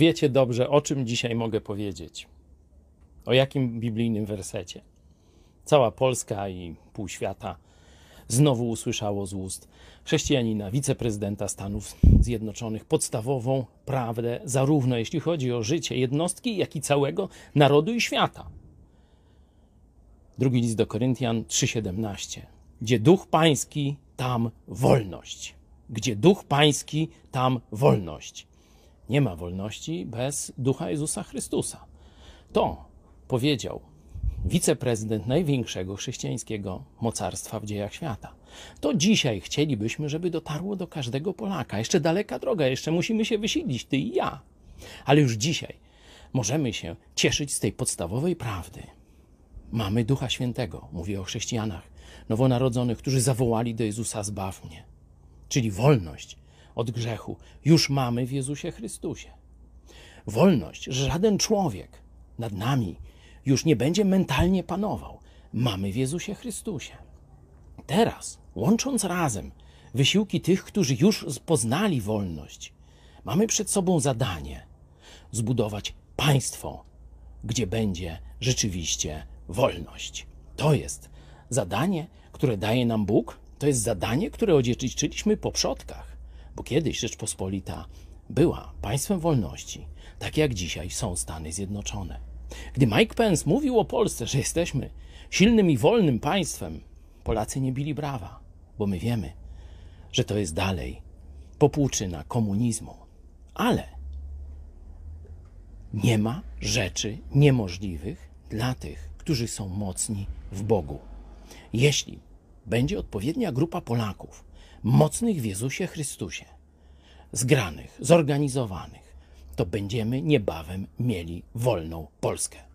Wiecie dobrze, o czym dzisiaj mogę powiedzieć. O jakim biblijnym wersecie. Cała Polska i pół świata znowu usłyszało z ust chrześcijanina, wiceprezydenta Stanów Zjednoczonych podstawową prawdę, zarówno jeśli chodzi o życie jednostki, jak i całego narodu i świata. Drugi list do Koryntian 3:17. Gdzie duch pański, tam wolność. Gdzie duch pański, tam wolność. Nie ma wolności bez ducha Jezusa Chrystusa. To powiedział wiceprezydent największego chrześcijańskiego mocarstwa w dziejach świata. To dzisiaj chcielibyśmy, żeby dotarło do każdego Polaka. Jeszcze daleka droga, jeszcze musimy się wysilić, ty i ja. Ale już dzisiaj możemy się cieszyć z tej podstawowej prawdy. Mamy Ducha Świętego, mówię o chrześcijanach nowonarodzonych, którzy zawołali do Jezusa: Zbaw mnie. Czyli wolność od grzechu już mamy w Jezusie Chrystusie. Wolność, że żaden człowiek nad nami już nie będzie mentalnie panował. Mamy w Jezusie Chrystusie. Teraz, łącząc razem wysiłki tych, którzy już poznali wolność, mamy przed sobą zadanie zbudować państwo, gdzie będzie rzeczywiście wolność. To jest zadanie, które daje nam Bóg, to jest zadanie, które odziedziczyliśmy po przodkach, bo kiedyś Rzeczpospolita była państwem wolności, tak jak dzisiaj są Stany Zjednoczone. Gdy Mike Pence mówił o Polsce, że jesteśmy silnym i wolnym państwem, Polacy nie bili brawa, bo my wiemy, że to jest dalej popłuczyna komunizmu. Ale nie ma rzeczy niemożliwych dla tych, którzy są mocni w Bogu. Jeśli będzie odpowiednia grupa Polaków, mocnych w Jezusie Chrystusie, zgranych, zorganizowanych, to będziemy niebawem mieli wolną Polskę.